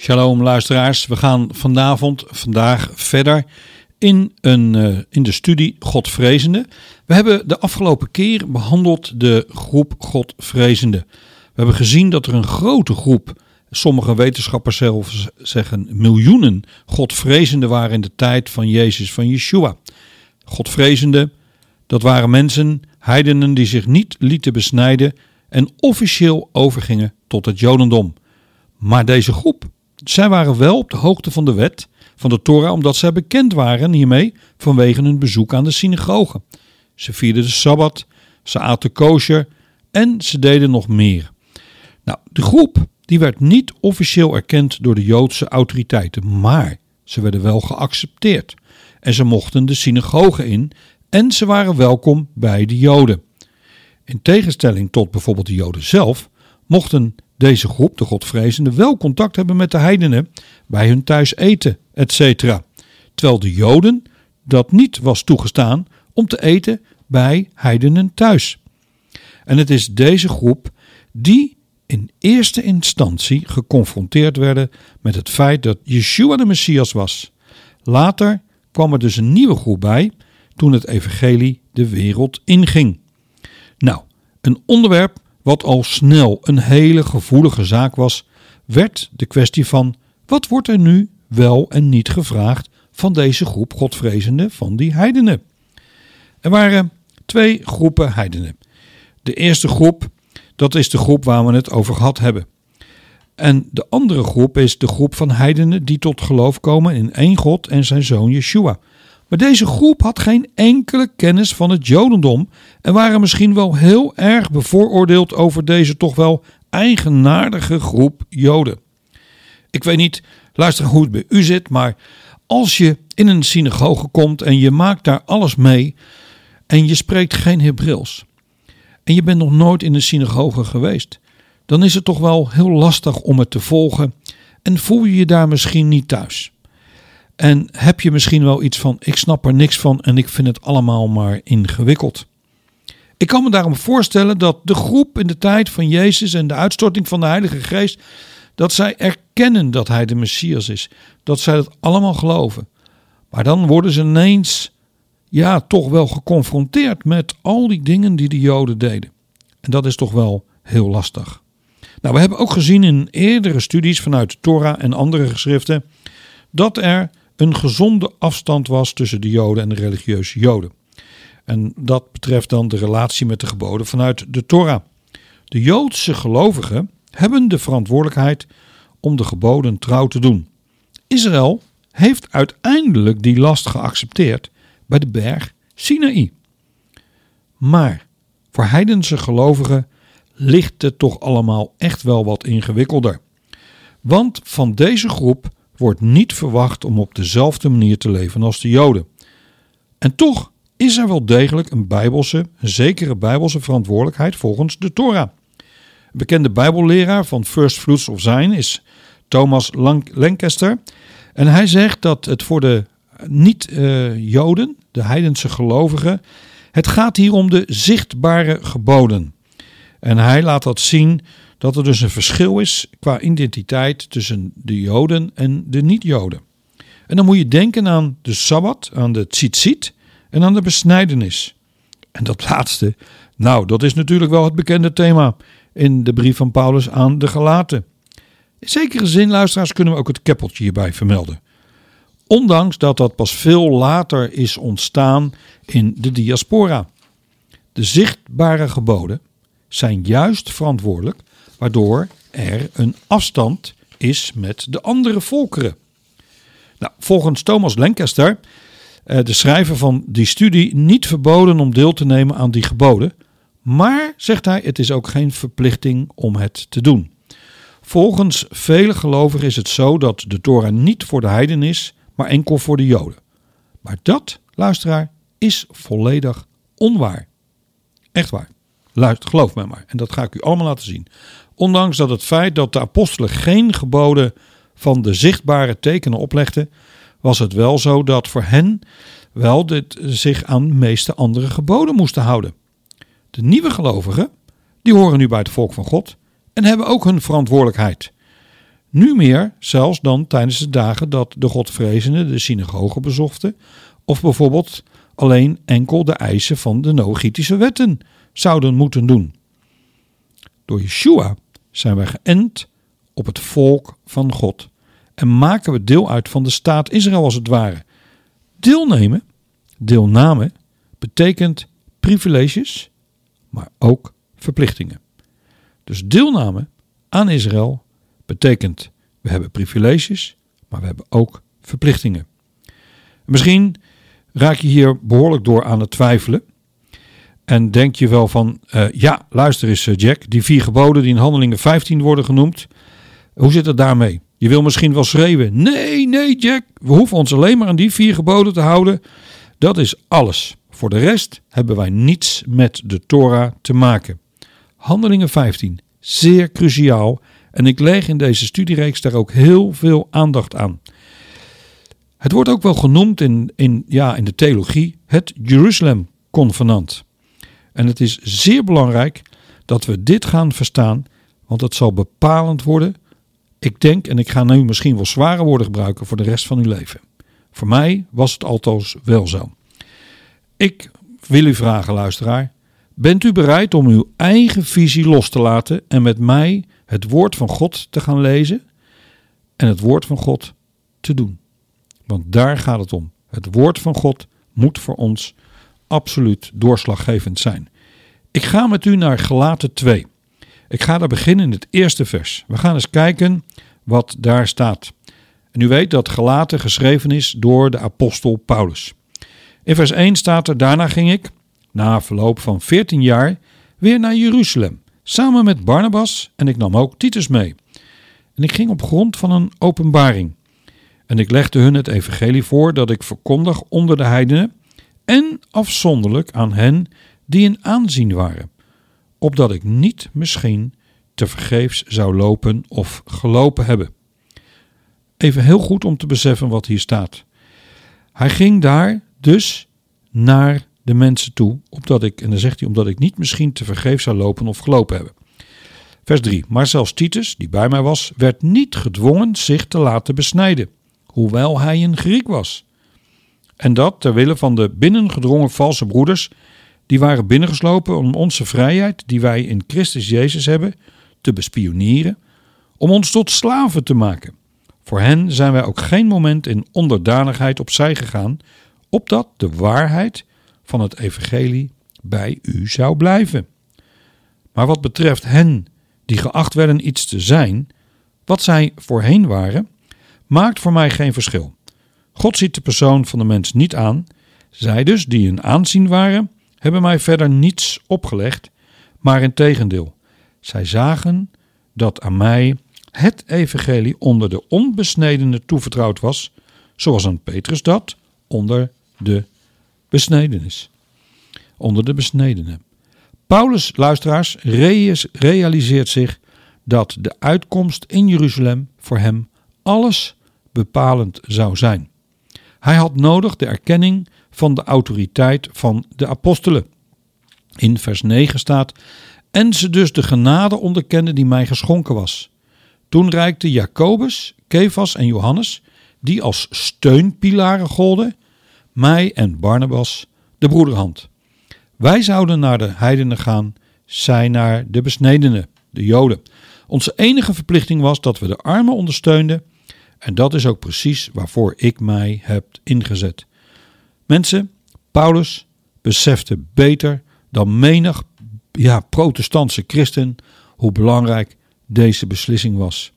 Shalom luisteraars, we gaan vanavond, vandaag verder in, een, uh, in de studie Godvrezende. We hebben de afgelopen keer behandeld de groep Godvrezende. We hebben gezien dat er een grote groep, sommige wetenschappers zelfs zeggen miljoenen Godvrezenden waren in de tijd van Jezus, van Yeshua. Godvrezende, dat waren mensen, heidenen die zich niet lieten besnijden en officieel overgingen tot het Jodendom. Maar deze groep zij waren wel op de hoogte van de wet van de Torah, omdat zij bekend waren hiermee vanwege hun bezoek aan de synagoge. Ze vierden de Sabbat, ze aten kosher en ze deden nog meer. Nou, de groep die werd niet officieel erkend door de Joodse autoriteiten, maar ze werden wel geaccepteerd. En ze mochten de synagoge in en ze waren welkom bij de Joden. In tegenstelling tot bijvoorbeeld de Joden zelf, mochten deze groep, de Godvrezenden, wel contact hebben met de heidenen bij hun thuis eten, etc. Terwijl de Joden dat niet was toegestaan om te eten bij heidenen thuis. En het is deze groep die in eerste instantie geconfronteerd werden met het feit dat Yeshua de Messias was. Later kwam er dus een nieuwe groep bij toen het evangelie de wereld inging. Nou, een onderwerp wat al snel een hele gevoelige zaak was, werd de kwestie van wat wordt er nu wel en niet gevraagd van deze groep godvrezenden van die heidenen. Er waren twee groepen heidenen. De eerste groep, dat is de groep waar we het over gehad hebben. En de andere groep is de groep van heidenen die tot geloof komen in één God en zijn zoon Yeshua. Maar deze groep had geen enkele kennis van het Jodendom en waren misschien wel heel erg bevooroordeeld over deze toch wel eigenaardige groep Joden. Ik weet niet, luister hoe het bij u zit, maar als je in een synagoge komt en je maakt daar alles mee en je spreekt geen Hebreeuws en je bent nog nooit in een synagoge geweest, dan is het toch wel heel lastig om het te volgen en voel je je daar misschien niet thuis. En heb je misschien wel iets van: ik snap er niks van en ik vind het allemaal maar ingewikkeld. Ik kan me daarom voorstellen dat de groep in de tijd van Jezus en de uitstorting van de Heilige Geest, dat zij erkennen dat Hij de Messias is, dat zij dat allemaal geloven. Maar dan worden ze ineens, ja, toch wel geconfronteerd met al die dingen die de Joden deden. En dat is toch wel heel lastig. Nou, we hebben ook gezien in eerdere studies vanuit de Torah en andere geschriften dat er een gezonde afstand was tussen de Joden en de religieuze Joden. En dat betreft dan de relatie met de geboden vanuit de Torah. De Joodse gelovigen hebben de verantwoordelijkheid om de geboden trouw te doen. Israël heeft uiteindelijk die last geaccepteerd bij de berg Sinaï. Maar voor heidense gelovigen ligt het toch allemaal echt wel wat ingewikkelder. Want van deze groep wordt niet verwacht om op dezelfde manier te leven als de Joden. En toch is er wel degelijk een bijbelse, een zekere bijbelse verantwoordelijkheid volgens de Torah. Een bekende bijbelleraar van First Fruits of Zion is Thomas Lancaster. En hij zegt dat het voor de niet-Joden, de heidense gelovigen, het gaat hier om de zichtbare geboden. En hij laat dat zien dat er dus een verschil is qua identiteit tussen de Joden en de niet-Joden. En dan moet je denken aan de Sabbat, aan de tzitzit en aan de besnijdenis. En dat laatste, nou, dat is natuurlijk wel het bekende thema in de brief van Paulus aan de Galaten. In zekere zin, luisteraars, kunnen we ook het keppeltje hierbij vermelden. Ondanks dat dat pas veel later is ontstaan in de diaspora. De zichtbare geboden zijn juist verantwoordelijk waardoor er een afstand is met de andere volkeren. Nou, volgens Thomas Lancaster, eh, de schrijver van die studie, niet verboden om deel te nemen aan die geboden, maar, zegt hij, het is ook geen verplichting om het te doen. Volgens vele gelovigen is het zo dat de Torah niet voor de heiden is, maar enkel voor de Joden. Maar dat, luisteraar, is volledig onwaar. Echt waar. Luister, geloof mij maar. En dat ga ik u allemaal laten zien. Ondanks dat het feit dat de apostelen geen geboden van de zichtbare tekenen oplegden, was het wel zo dat voor hen wel dit zich aan de meeste andere geboden moesten houden. De nieuwe gelovigen, die horen nu bij het volk van God en hebben ook hun verantwoordelijkheid. Nu meer zelfs dan tijdens de dagen dat de Godvrezenden de synagoge bezochten, of bijvoorbeeld alleen enkel de eisen van de Noachitische wetten zouden moeten doen. Door Yeshua zijn wij geënt op het volk van God en maken we deel uit van de staat Israël als het ware. Deelnemen, deelname, betekent privileges, maar ook verplichtingen. Dus deelname aan Israël betekent we hebben privileges, maar we hebben ook verplichtingen. Misschien raak je hier behoorlijk door aan het twijfelen. En denk je wel van, uh, ja, luister eens eh, Jack, die vier geboden die in Handelingen 15 worden genoemd, hoe zit het daarmee? Je wil misschien wel schreeuwen, nee, nee Jack, we hoeven ons alleen maar aan die vier geboden te houden. Dat is alles. Voor de rest hebben wij niets met de Torah te maken. Handelingen 15, zeer cruciaal en ik leg in deze studiereeks daar ook heel veel aandacht aan. Het wordt ook wel genoemd in, in, ja, in de theologie het Jeruzalem-convenant. En het is zeer belangrijk dat we dit gaan verstaan, want het zal bepalend worden. Ik denk, en ik ga nu misschien wel zware woorden gebruiken voor de rest van uw leven. Voor mij was het altoos wel zo. Ik wil u vragen, luisteraar. Bent u bereid om uw eigen visie los te laten en met mij het woord van God te gaan lezen en het woord van God te doen? Want daar gaat het om. Het woord van God moet voor ons absoluut doorslaggevend zijn. Ik ga met u naar Gelaten 2. Ik ga daar beginnen in het eerste vers. We gaan eens kijken wat daar staat. En u weet dat gelaten geschreven is door de apostel Paulus. In vers 1 staat er: Daarna ging ik, na verloop van 14 jaar, weer naar Jeruzalem, samen met Barnabas en ik nam ook Titus mee. En ik ging op grond van een openbaring. En ik legde hun het evangelie voor dat ik verkondig onder de heidenen en afzonderlijk aan hen die in aanzien waren, opdat ik niet misschien te vergeefs zou lopen of gelopen hebben. Even heel goed om te beseffen wat hier staat. Hij ging daar dus naar de mensen toe, opdat ik, en dan zegt hij, omdat ik niet misschien te vergeefs zou lopen of gelopen hebben. Vers 3. Maar zelfs Titus, die bij mij was, werd niet gedwongen zich te laten besnijden, hoewel hij een Griek was. En dat ter wille van de binnengedrongen valse broeders, die waren binnengeslopen om onze vrijheid, die wij in Christus Jezus hebben, te bespioneren, om ons tot slaven te maken. Voor hen zijn wij ook geen moment in onderdanigheid opzij gegaan, opdat de waarheid van het evangelie bij u zou blijven. Maar wat betreft hen die geacht werden iets te zijn, wat zij voorheen waren, maakt voor mij geen verschil. God ziet de persoon van de mens niet aan. Zij dus, die een aanzien waren, hebben mij verder niets opgelegd, maar in tegendeel. Zij zagen dat aan mij het evangelie onder de onbesnedenen toevertrouwd was, zoals aan Petrus dat onder de besnedenis. Onder de besnedenen. Paulus, luisteraars, realiseert zich dat de uitkomst in Jeruzalem voor hem alles bepalend zou zijn. Hij had nodig de erkenning van de autoriteit van de apostelen. In vers 9 staat: En ze dus de genade onderkenden die mij geschonken was. Toen reikte Jacobus, Kefas en Johannes, die als steunpilaren golden, mij en Barnabas de broederhand. Wij zouden naar de heidenen gaan, zij naar de besnedenen, de Joden. Onze enige verplichting was dat we de armen ondersteunden en dat is ook precies waarvoor ik mij heb ingezet. Mensen, Paulus besefte beter dan menig ja, protestantse christen hoe belangrijk deze beslissing was.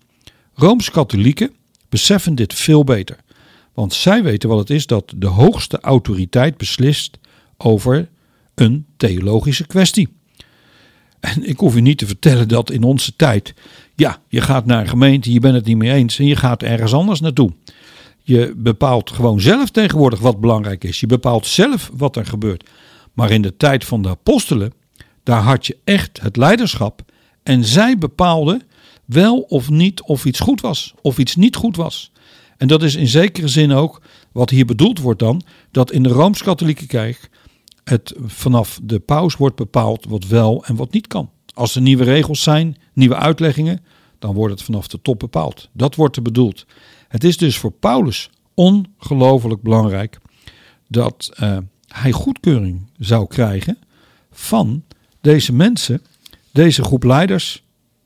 Rooms-katholieken beseffen dit veel beter, want zij weten wat het is dat de hoogste autoriteit beslist over een theologische kwestie. En ik hoef u niet te vertellen dat in onze tijd, ja, je gaat naar een gemeente, je bent het niet mee eens en je gaat ergens anders naartoe. Je bepaalt gewoon zelf tegenwoordig wat belangrijk is. Je bepaalt zelf wat er gebeurt. Maar in de tijd van de apostelen, daar had je echt het leiderschap. En zij bepaalden wel of niet of iets goed was, of iets niet goed was. En dat is in zekere zin ook wat hier bedoeld wordt dan, dat in de Rooms-Katholieke Kerk het vanaf de paus wordt bepaald wat wel en wat niet kan. Als er nieuwe regels zijn, nieuwe uitleggingen, dan wordt het vanaf de top bepaald. Dat wordt er bedoeld. Het is dus voor Paulus ongelooflijk belangrijk dat uh, hij goedkeuring zou krijgen van deze mensen, deze groep leiders,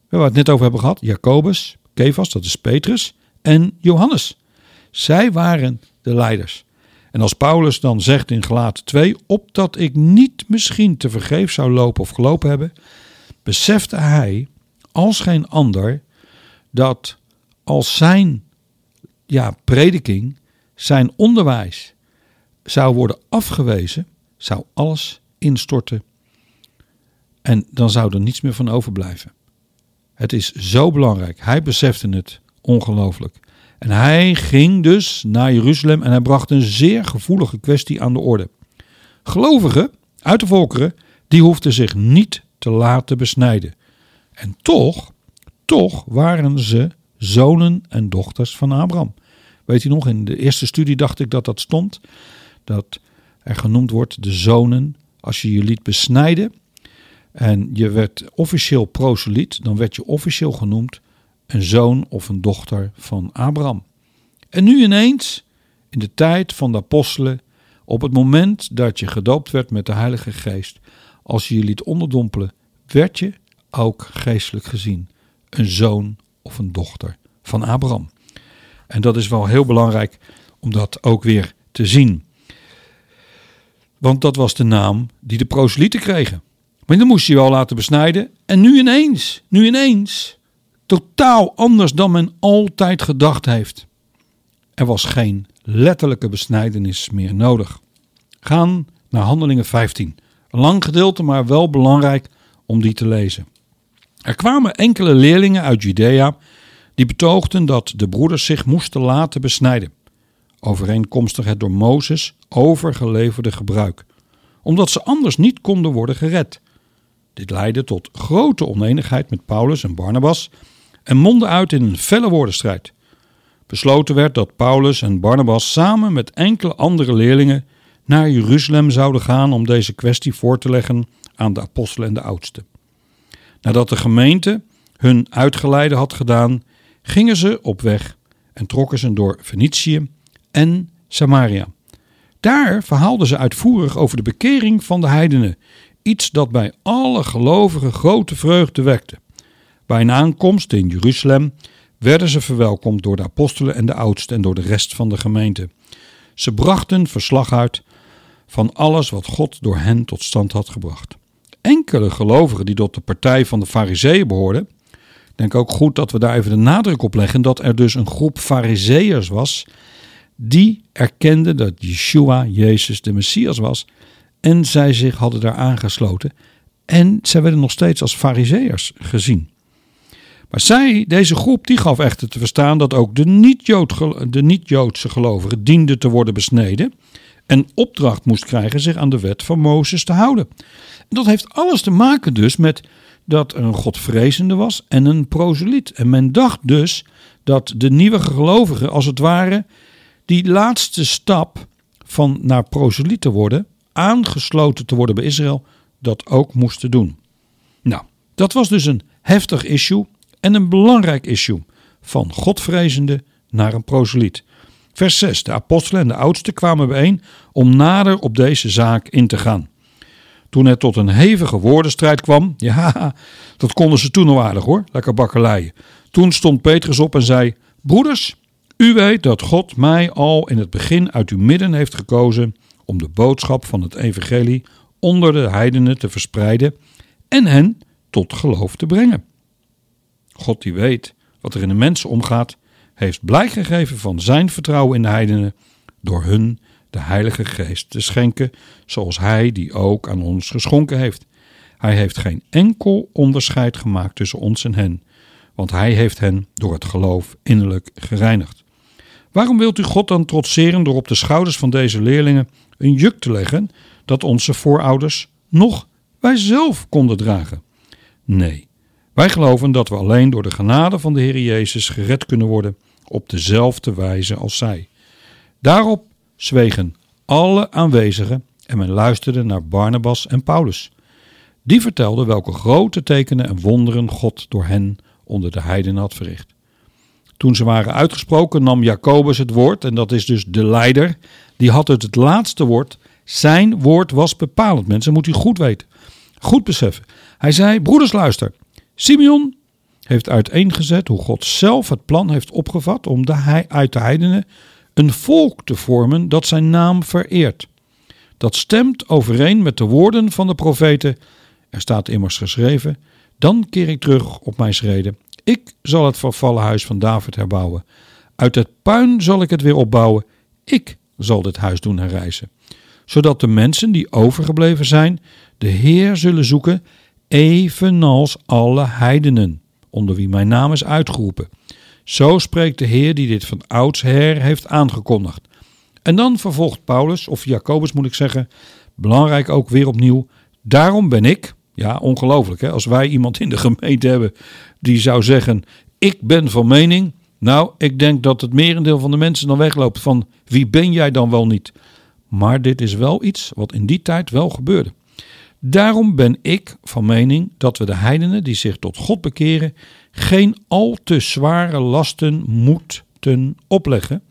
waar we het net over hebben gehad, Jacobus, Kefas, dat is Petrus, en Johannes. Zij waren de leiders. En als Paulus dan zegt in Gelaten 2, opdat ik niet misschien te vergeef zou lopen of gelopen hebben, besefte hij als geen ander dat als zijn ja, prediking, zijn onderwijs zou worden afgewezen, zou alles instorten en dan zou er niets meer van overblijven. Het is zo belangrijk. Hij besefte het ongelooflijk. En hij ging dus naar Jeruzalem en hij bracht een zeer gevoelige kwestie aan de orde. Gelovigen uit de volkeren, die hoefden zich niet te laten besnijden. En toch, toch waren ze zonen en dochters van Abraham. Weet je nog, in de eerste studie dacht ik dat dat stond. Dat er genoemd wordt de zonen. Als je je liet besnijden en je werd officieel proseliet, dan werd je officieel genoemd een zoon of een dochter van Abraham. En nu ineens, in de tijd van de apostelen, op het moment dat je gedoopt werd met de Heilige Geest, als je je liet onderdompelen, werd je ook geestelijk gezien een zoon of een dochter van Abraham. En dat is wel heel belangrijk om dat ook weer te zien. Want dat was de naam die de proselieten kregen. Maar dan moest hij wel laten besnijden. En nu ineens, nu ineens, totaal anders dan men altijd gedacht heeft. Er was geen letterlijke besnijdenis meer nodig. Gaan naar Handelingen 15. Een lang gedeelte, maar wel belangrijk om die te lezen. Er kwamen enkele leerlingen uit Judea die betoogden dat de broeders zich moesten laten besnijden, overeenkomstig het door Mozes overgeleverde gebruik, omdat ze anders niet konden worden gered. Dit leidde tot grote oneenigheid met Paulus en Barnabas en mondde uit in een felle woordenstrijd. Besloten werd dat Paulus en Barnabas samen met enkele andere leerlingen naar Jeruzalem zouden gaan om deze kwestie voor te leggen aan de apostelen en de oudsten. Nadat de gemeente hun uitgeleide had gedaan, gingen ze op weg en trokken ze door Venetië en Samaria. Daar verhaalden ze uitvoerig over de bekering van de heidenen, iets dat bij alle gelovigen grote vreugde wekte. Bij een aankomst in Jeruzalem werden ze verwelkomd door de apostelen en de oudsten en door de rest van de gemeente. Ze brachten verslag uit van alles wat God door hen tot stand had gebracht. Enkele gelovigen die tot de partij van de Fariseeën behoorden, denk ook goed dat we daar even de nadruk op leggen dat er dus een groep Fariseërs was die erkenden dat Yeshua, Jezus, de Messias was en zij zich hadden daar aangesloten en zij werden nog steeds als Fariseërs gezien. Maar zij, deze groep, die gaf echter te verstaan dat ook de niet-Joodse gelovigen dienden te worden besneden en opdracht moest krijgen zich aan de wet van Mozes te houden. En dat heeft alles te maken dus met dat er een godvrezende was en een proseliet. En men dacht dus dat de nieuwe gelovigen als het ware die laatste stap van naar proseliet te worden, aangesloten te worden bij Israël, dat ook moesten doen. Nou, dat was dus een heftig issue en een belangrijk issue. Van godvrezende naar een proseliet. Vers 6. De apostelen en de oudsten kwamen bijeen om nader op deze zaak in te gaan. Toen het tot een hevige woordenstrijd kwam, ja, dat konden ze toen al aardig hoor, lekker bakkeleien. Toen stond Petrus op en zei: Broeders, u weet dat God mij al in het begin uit uw midden heeft gekozen om de boodschap van het evangelie onder de heidenen te verspreiden en hen tot geloof te brengen. God die weet wat er in de mensen omgaat, heeft blijk gegeven van zijn vertrouwen in de heidenen door hun de Heilige Geest te schenken, zoals Hij die ook aan ons geschonken heeft. Hij heeft geen enkel onderscheid gemaakt tussen ons en hen, want Hij heeft hen door het geloof innerlijk gereinigd. Waarom wilt u God dan trotseren door op de schouders van deze leerlingen een juk te leggen dat onze voorouders nog wij zelf konden dragen? Nee, wij geloven dat we alleen door de genade van de Heer Jezus gered kunnen worden op dezelfde wijze als zij. Daarop zwegen alle aanwezigen en men luisterde naar Barnabas en Paulus. Die vertelden welke grote tekenen en wonderen God door hen onder de heidenen had verricht. Toen ze waren uitgesproken nam Jacobus het woord, en dat is dus de leider, die had het het laatste woord. Zijn woord was bepalend, mensen, moet u goed weten. Goed beseffen. Hij zei, broeders luister, Simeon heeft uiteengezet hoe God zelf het plan heeft opgevat om de, uit de heidenen een volk te vormen dat zijn naam vereert. Dat stemt overeen met de woorden van de profeten. Er staat immers geschreven: Dan keer ik terug op mijn schreden. Ik zal het vervallen huis van David herbouwen. Uit het puin zal ik het weer opbouwen. Ik zal dit huis doen herrijzen. Zodat de mensen die overgebleven zijn, de Heer zullen zoeken, evenals alle heidenen, onder wie mijn naam is uitgeroepen. Zo spreekt de Heer die dit van oudsher heeft aangekondigd. En dan vervolgt Paulus, of Jacobus moet ik zeggen, belangrijk ook weer opnieuw. Daarom ben ik, ja ongelooflijk hè, als wij iemand in de gemeente hebben die zou zeggen, ik ben van mening. Nou, ik denk dat het merendeel van de mensen dan wegloopt van wie ben jij dan wel niet. Maar dit is wel iets wat in die tijd wel gebeurde. Daarom ben ik van mening dat we de heidenen die zich tot God bekeren geen al te zware lasten moeten opleggen,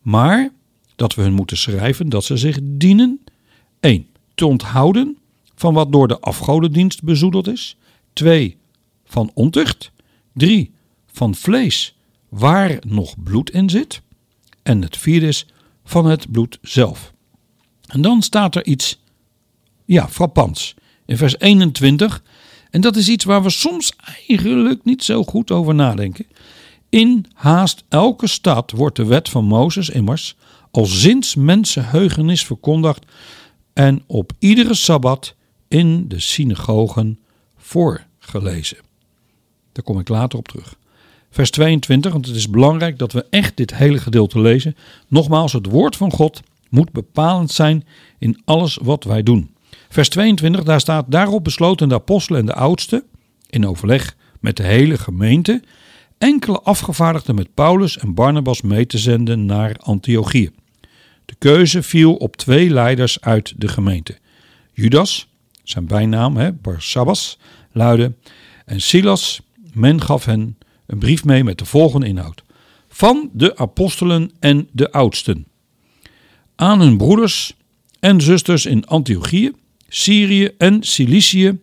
maar dat we hun moeten schrijven dat ze zich dienen 1. te onthouden van wat door de afgodendienst bezoedeld is, 2. van ontucht, 3. van vlees waar nog bloed in zit en het vierde is van het bloed zelf. En dan staat er iets ja, frappants in vers 21. En dat is iets waar we soms eigenlijk niet zo goed over nadenken. In haast elke stad wordt de wet van Mozes immers al sinds mensenheugenis verkondigd en op iedere sabbat in de synagogen voorgelezen. Daar kom ik later op terug. Vers 22, want het is belangrijk dat we echt dit hele gedeelte lezen. Nogmaals, het woord van God moet bepalend zijn in alles wat wij doen. Vers 22, daar staat: Daarop besloten de apostelen en de oudsten, in overleg met de hele gemeente, enkele afgevaardigden met Paulus en Barnabas mee te zenden naar Antiochië. De keuze viel op twee leiders uit de gemeente. Judas, zijn bijnaam, hè, Barsabbas, luidde, en Silas, men gaf hen een brief mee met de volgende inhoud. Van de apostelen en de oudsten. Aan hun broeders en zusters in Antiochië, Syrië en Cilicië,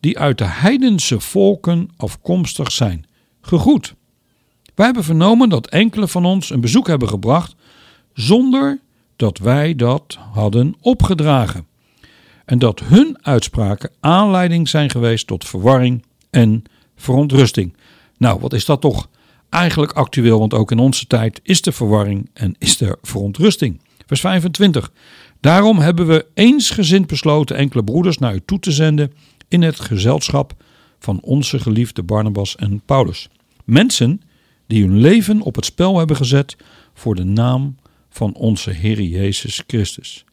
die uit de heidense volken afkomstig zijn. Gegroet. Wij hebben vernomen dat enkele van ons een bezoek hebben gebracht zonder dat wij dat hadden opgedragen. En dat hun uitspraken aanleiding zijn geweest tot verwarring en verontrusting. Nou, wat is dat toch eigenlijk actueel? Want ook in onze tijd is er verwarring en is er verontrusting. Vers 25. Daarom hebben we eensgezind besloten enkele broeders naar u toe te zenden in het gezelschap van onze geliefde Barnabas en Paulus. Mensen die hun leven op het spel hebben gezet voor de naam van onze Heer Jezus Christus.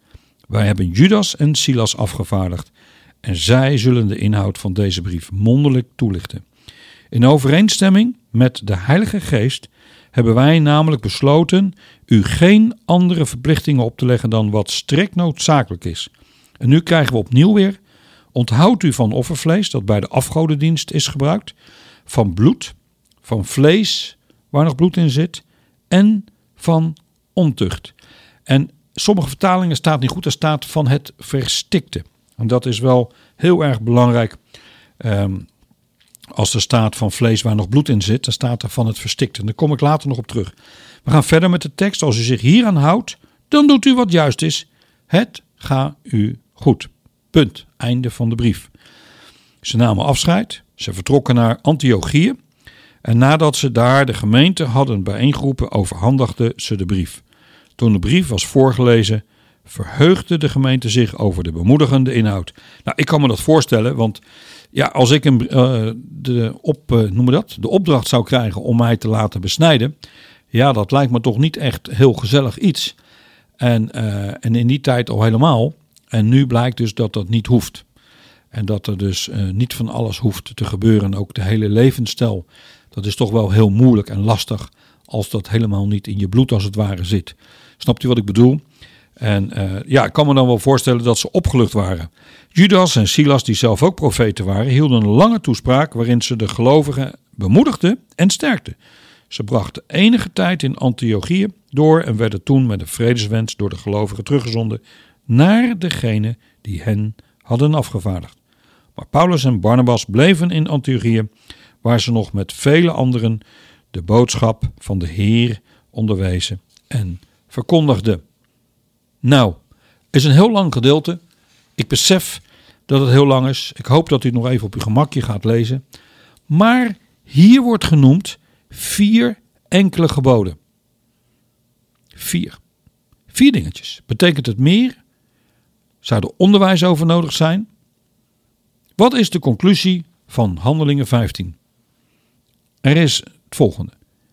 Wij hebben Judas en Silas afgevaardigd en zij zullen de inhoud van deze brief mondeling toelichten. In overeenstemming met de Heilige Geest hebben wij namelijk besloten u geen andere verplichtingen op te leggen dan wat strikt noodzakelijk is. En nu krijgen we opnieuw weer: onthoud u van offervlees dat bij de afgodendienst is gebruikt, van bloed, van vlees waar nog bloed in zit en van ontucht. En sommige vertalingen staat niet goed, er staat van het verstikte. En dat is wel heel erg belangrijk. Ehm, als er staat van vlees waar nog bloed in zit, dan staat er van het verstikte. daar kom ik later nog op terug. We gaan verder met de tekst. Als u zich hieraan houdt, dan doet u wat juist is. Het gaat u goed. Punt. Einde van de brief. Ze namen afscheid. Ze vertrokken naar Antiochië. En nadat ze daar de gemeente hadden bijeengeroepen, overhandigden ze de brief. Toen de brief was voorgelezen, verheugde de gemeente zich over de bemoedigende inhoud. Nou, ik kan me dat voorstellen, want ja, als ik een, uh, de, op, uh, noem dat, de opdracht zou krijgen om mij te laten besnijden, ja, dat lijkt me toch niet echt heel gezellig iets. En, uh, en in die tijd al helemaal. En nu blijkt dus dat dat niet hoeft. En dat er dus niet van alles hoeft te gebeuren. Ook de hele levensstijl, dat is toch wel heel moeilijk en lastig als dat helemaal niet in je bloed als het ware zit. Snapt u wat ik bedoel? En uh, ja, ik kan me dan wel voorstellen dat ze opgelucht waren. Judas en Silas, die zelf ook profeten waren, hielden een lange toespraak waarin ze de gelovigen bemoedigden en sterkten. Ze brachten enige tijd in Antiochië door en werden toen met een vredeswens door de gelovigen teruggezonden naar degene die hen hadden afgevaardigd. Maar Paulus en Barnabas bleven in Antiochië, waar ze nog met vele anderen de boodschap van de Heer onderwezen en verkondigden. Nou, is een heel lang gedeelte. Ik besef dat het heel lang is. Ik hoop dat u het nog even op uw gemakje gaat lezen. Maar hier wordt genoemd vier enkele geboden. Vier. Vier dingetjes. Betekent het meer? Zou er onderwijs over nodig zijn? Wat is de conclusie van Handelingen 15? Er is het volgende.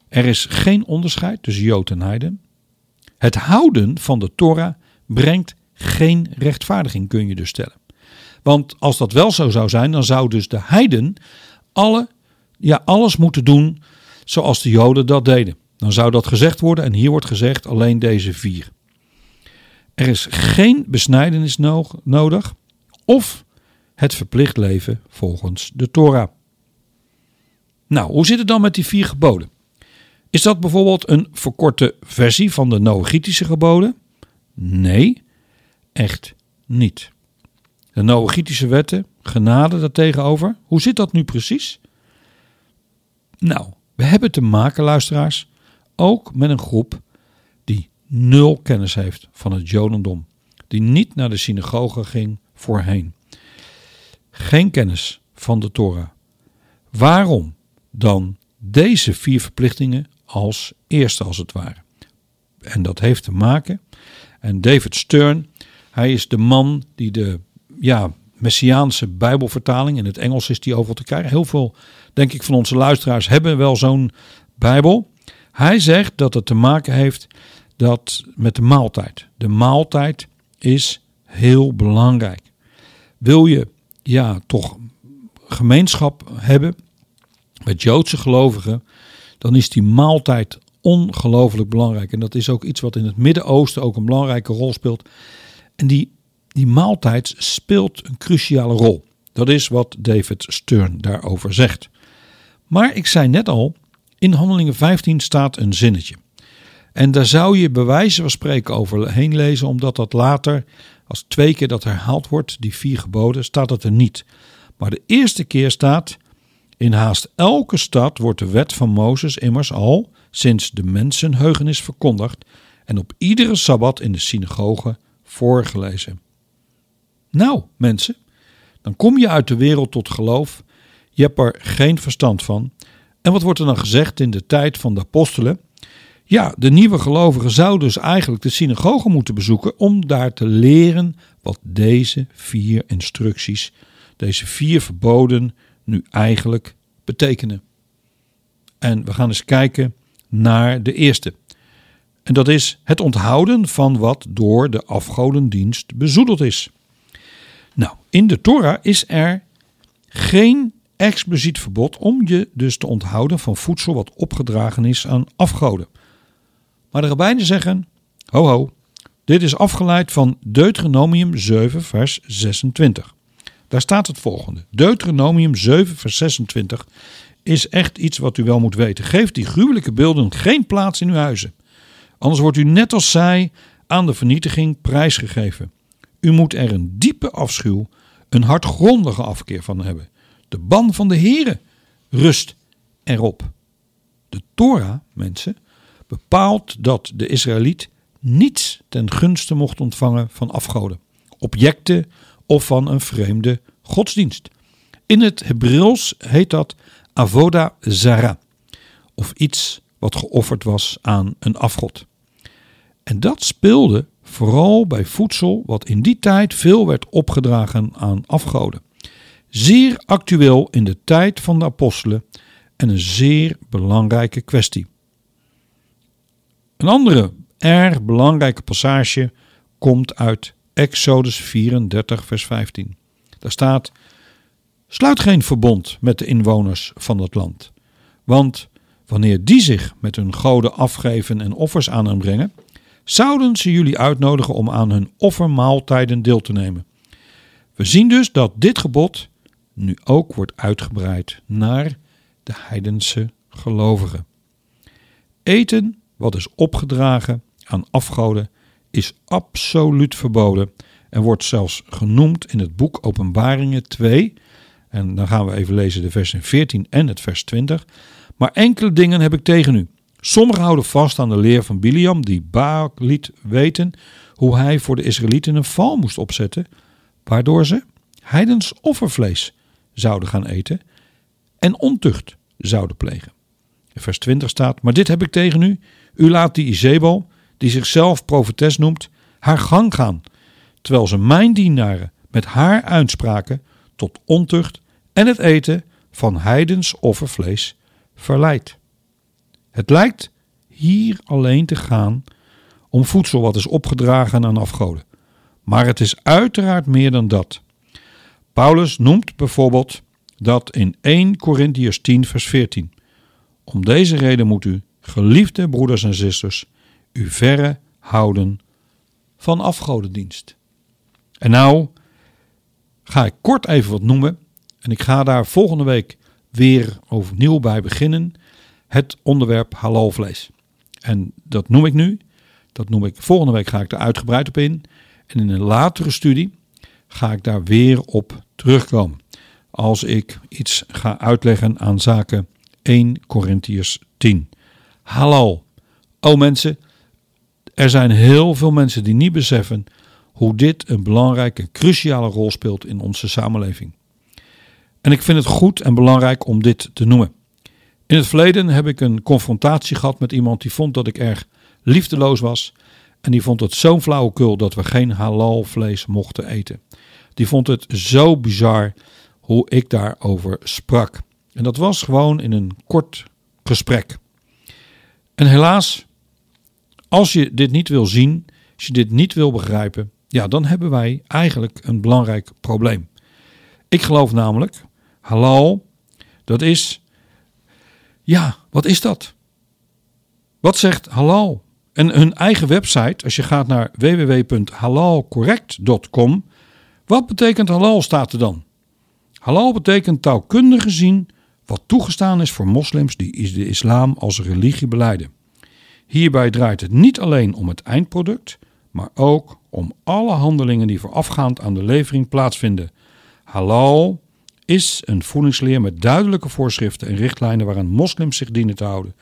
Er is geen onderscheid tussen Jood en Heiden. Het houden van de Torah brengt geen rechtvaardiging, kun je dus stellen. Want als dat wel zo zou zijn, dan zou dus de heiden alle, ja, alles moeten doen zoals de Joden dat deden. Dan zou dat gezegd worden en hier wordt gezegd alleen deze vier. Er is geen besnijdenis nodig of het verplicht leven volgens de Torah. Nou, hoe zit het dan met die vier geboden? Is dat bijvoorbeeld een verkorte versie van de Noachitische geboden? Nee, echt niet. De Noachitische wetten, genade daartegenover, hoe zit dat nu precies? Nou, we hebben te maken, luisteraars, ook met een groep die nul kennis heeft van het Jodendom, die niet naar de synagoge ging voorheen. geen kennis van de Torah. Waarom dan deze vier verplichtingen als eerste als het ware? En dat heeft te maken, en David Stern, hij is de man die de ja, Messiaanse Bijbelvertaling, in het Engels is die overal te krijgen. Heel veel, denk ik, van onze luisteraars hebben wel zo'n Bijbel. Hij zegt dat het te maken heeft dat met de maaltijd. De maaltijd is heel belangrijk. Wil je ja, toch gemeenschap hebben met Joodse gelovigen, dan is die maaltijd ongelooflijk belangrijk. En dat is ook iets wat in het Midden-Oosten ook een belangrijke rol speelt. En die, die maaltijd speelt een cruciale rol. Dat is wat David Stern daarover zegt. Maar ik zei net al, in Handelingen 15 staat een zinnetje. En daar zou je bij wijze van spreken overheen lezen, omdat dat later, als twee keer dat herhaald wordt, die vier geboden, staat het er niet. Maar de eerste keer staat: In haast elke stad wordt de wet van Mozes immers al sinds de mensenheugenis verkondigd en op iedere sabbat in de synagoge voorgelezen. Nou, mensen, dan kom je uit de wereld tot geloof. Je hebt er geen verstand van. En wat wordt er dan gezegd in de tijd van de apostelen? Ja, de nieuwe gelovigen zouden dus eigenlijk de synagoge moeten bezoeken om daar te leren wat deze vier instructies, deze vier verboden nu eigenlijk betekenen. En we gaan eens kijken naar de eerste. En dat is het onthouden van wat door de afgodendienst bezoedeld is. Nou, in de Torah is er geen expliciet verbod om je dus te onthouden van voedsel wat opgedragen is aan afgoden. Maar de rabbijnen zeggen: ho ho, dit is afgeleid van Deuteronomium 7, vers 26. Daar staat het volgende: Deuteronomium 7, vers 26 is echt iets wat u wel moet weten. Geef die gruwelijke beelden geen plaats in uw huizen. Anders wordt u net als zij aan de vernietiging prijsgegeven. U moet er een diepe afschuw, een hardgrondige afkeer van hebben. De ban van de Here rust erop. De Torah, mensen, bepaalt dat de Israëliet niets ten gunste mocht ontvangen van afgoden, objecten of van een vreemde godsdienst. In het Hebreeuws heet dat avoda zara, of iets wat geofferd was aan een afgod. En dat speelde vooral bij voedsel wat in die tijd veel werd opgedragen aan afgoden. Zeer actueel in de tijd van de apostelen en een zeer belangrijke kwestie. Een andere erg belangrijke passage komt uit Exodus 34, vers 15. Daar staat: Sluit geen verbond met de inwoners van dat land, want wanneer die zich met hun goden afgeven en offers aan hem brengen, zouden ze jullie uitnodigen om aan hun offermaaltijden deel te nemen. We zien dus dat dit gebod nu ook wordt uitgebreid naar de heidense gelovigen. Eten wat is opgedragen aan afgoden is absoluut verboden en wordt zelfs genoemd in het boek Openbaringen 2. En dan gaan we even lezen de versen 14 en het vers 20. Maar enkele dingen heb ik tegen u. Sommigen houden vast aan de leer van Biliam, die Baal liet weten hoe hij voor de Israëlieten een val moest opzetten, waardoor ze heidens offervlees zouden gaan eten en ontucht zouden plegen. In vers 20 staat: Maar dit heb ik tegen u. U laat die Izebel, die zichzelf profetes noemt, haar gang gaan, terwijl ze mijn dienaren met haar uitspraken tot ontucht en het eten van heidens offervlees verleidt. Het lijkt hier alleen te gaan om voedsel wat is opgedragen aan afgoden. Maar het is uiteraard meer dan dat. Paulus noemt bijvoorbeeld dat in 1 Corinthians 10 vers 14. Om deze reden moet u, geliefde broeders en zusters, u verre houden van afgodendienst. En nou ga ik kort even wat noemen en ik ga daar volgende week weer overnieuw bij beginnen het onderwerp halalvlees. En dat noem ik nu. Dat noem ik volgende week ga ik er uitgebreid op in. En in een latere studie ga ik daar weer op terugkomen. Als ik iets ga uitleggen aan zaken 1 Corinthiërs 10. Halal. O mensen, er zijn heel veel mensen die niet beseffen hoe dit een belangrijke, cruciale rol speelt in onze samenleving. En ik vind het goed en belangrijk om dit te noemen. In het verleden heb ik een confrontatie gehad met iemand die vond dat ik erg liefdeloos was. En die vond het zo'n flauwekul dat we geen halal vlees mochten eten. Die vond het zo bizar hoe ik daarover sprak. En dat was gewoon in een kort gesprek. En helaas, als je dit niet wil zien, als je dit niet wil begrijpen, ja, dan hebben wij eigenlijk een belangrijk probleem. Ik geloof namelijk, halal, dat is, ja, wat is dat? Wat zegt halal? En hun eigen website, als je gaat naar www.halalcorrect.com, wat betekent halal staat er dan? Halal betekent taalkundig gezien wat toegestaan is voor moslims die de islam als religie beleiden. Hierbij draait het niet alleen om het eindproduct, maar ook om alle handelingen die voorafgaand aan de levering plaatsvinden. Halal is een voedingsleer met duidelijke voorschriften en richtlijnen waaraan moslims zich dienen te houden.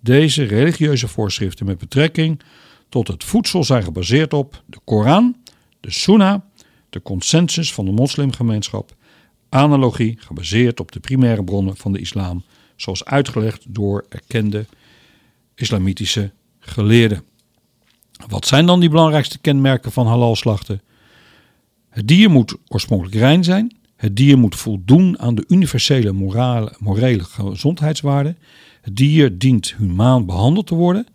Deze religieuze voorschriften met betrekking tot het voedsel zijn gebaseerd op de Koran, de Sunnah, de consensus van de moslimgemeenschap, analogie gebaseerd op de primaire bronnen van de islam, zoals uitgelegd door erkende islamitische geleerden. Wat zijn dan die belangrijkste kenmerken van halal slachten? Het dier moet oorspronkelijk rein zijn. Het dier moet voldoen aan de universele morale, morele gezondheidswaarden. Het dier dient humaan behandeld te worden.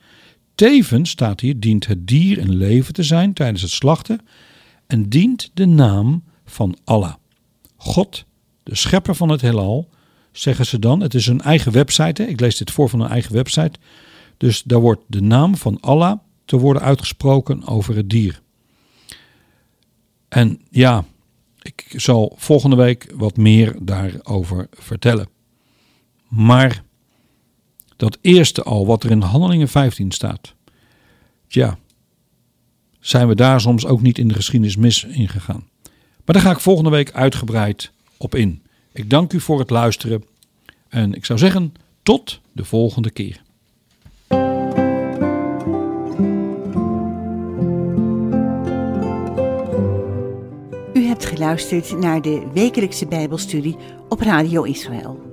Tevens staat hier, dient het dier in leven te zijn tijdens het slachten en dient de naam van Allah. God, de schepper van het heelal, zeggen ze dan. Het is een eigen website. Ik lees dit voor van een eigen website. Dus daar wordt de naam van Allah te worden uitgesproken over het dier. En ja, ik zal volgende week wat meer daarover vertellen. Maar dat eerste al, wat er in Handelingen 15 staat. Tja, zijn we daar soms ook niet in de geschiedenis mis ingegaan. Maar daar ga ik volgende week uitgebreid op in. Ik dank u voor het luisteren en ik zou zeggen tot de volgende keer. Hebt geluisterd naar de wekelijkse Bijbelstudie op Radio Israël.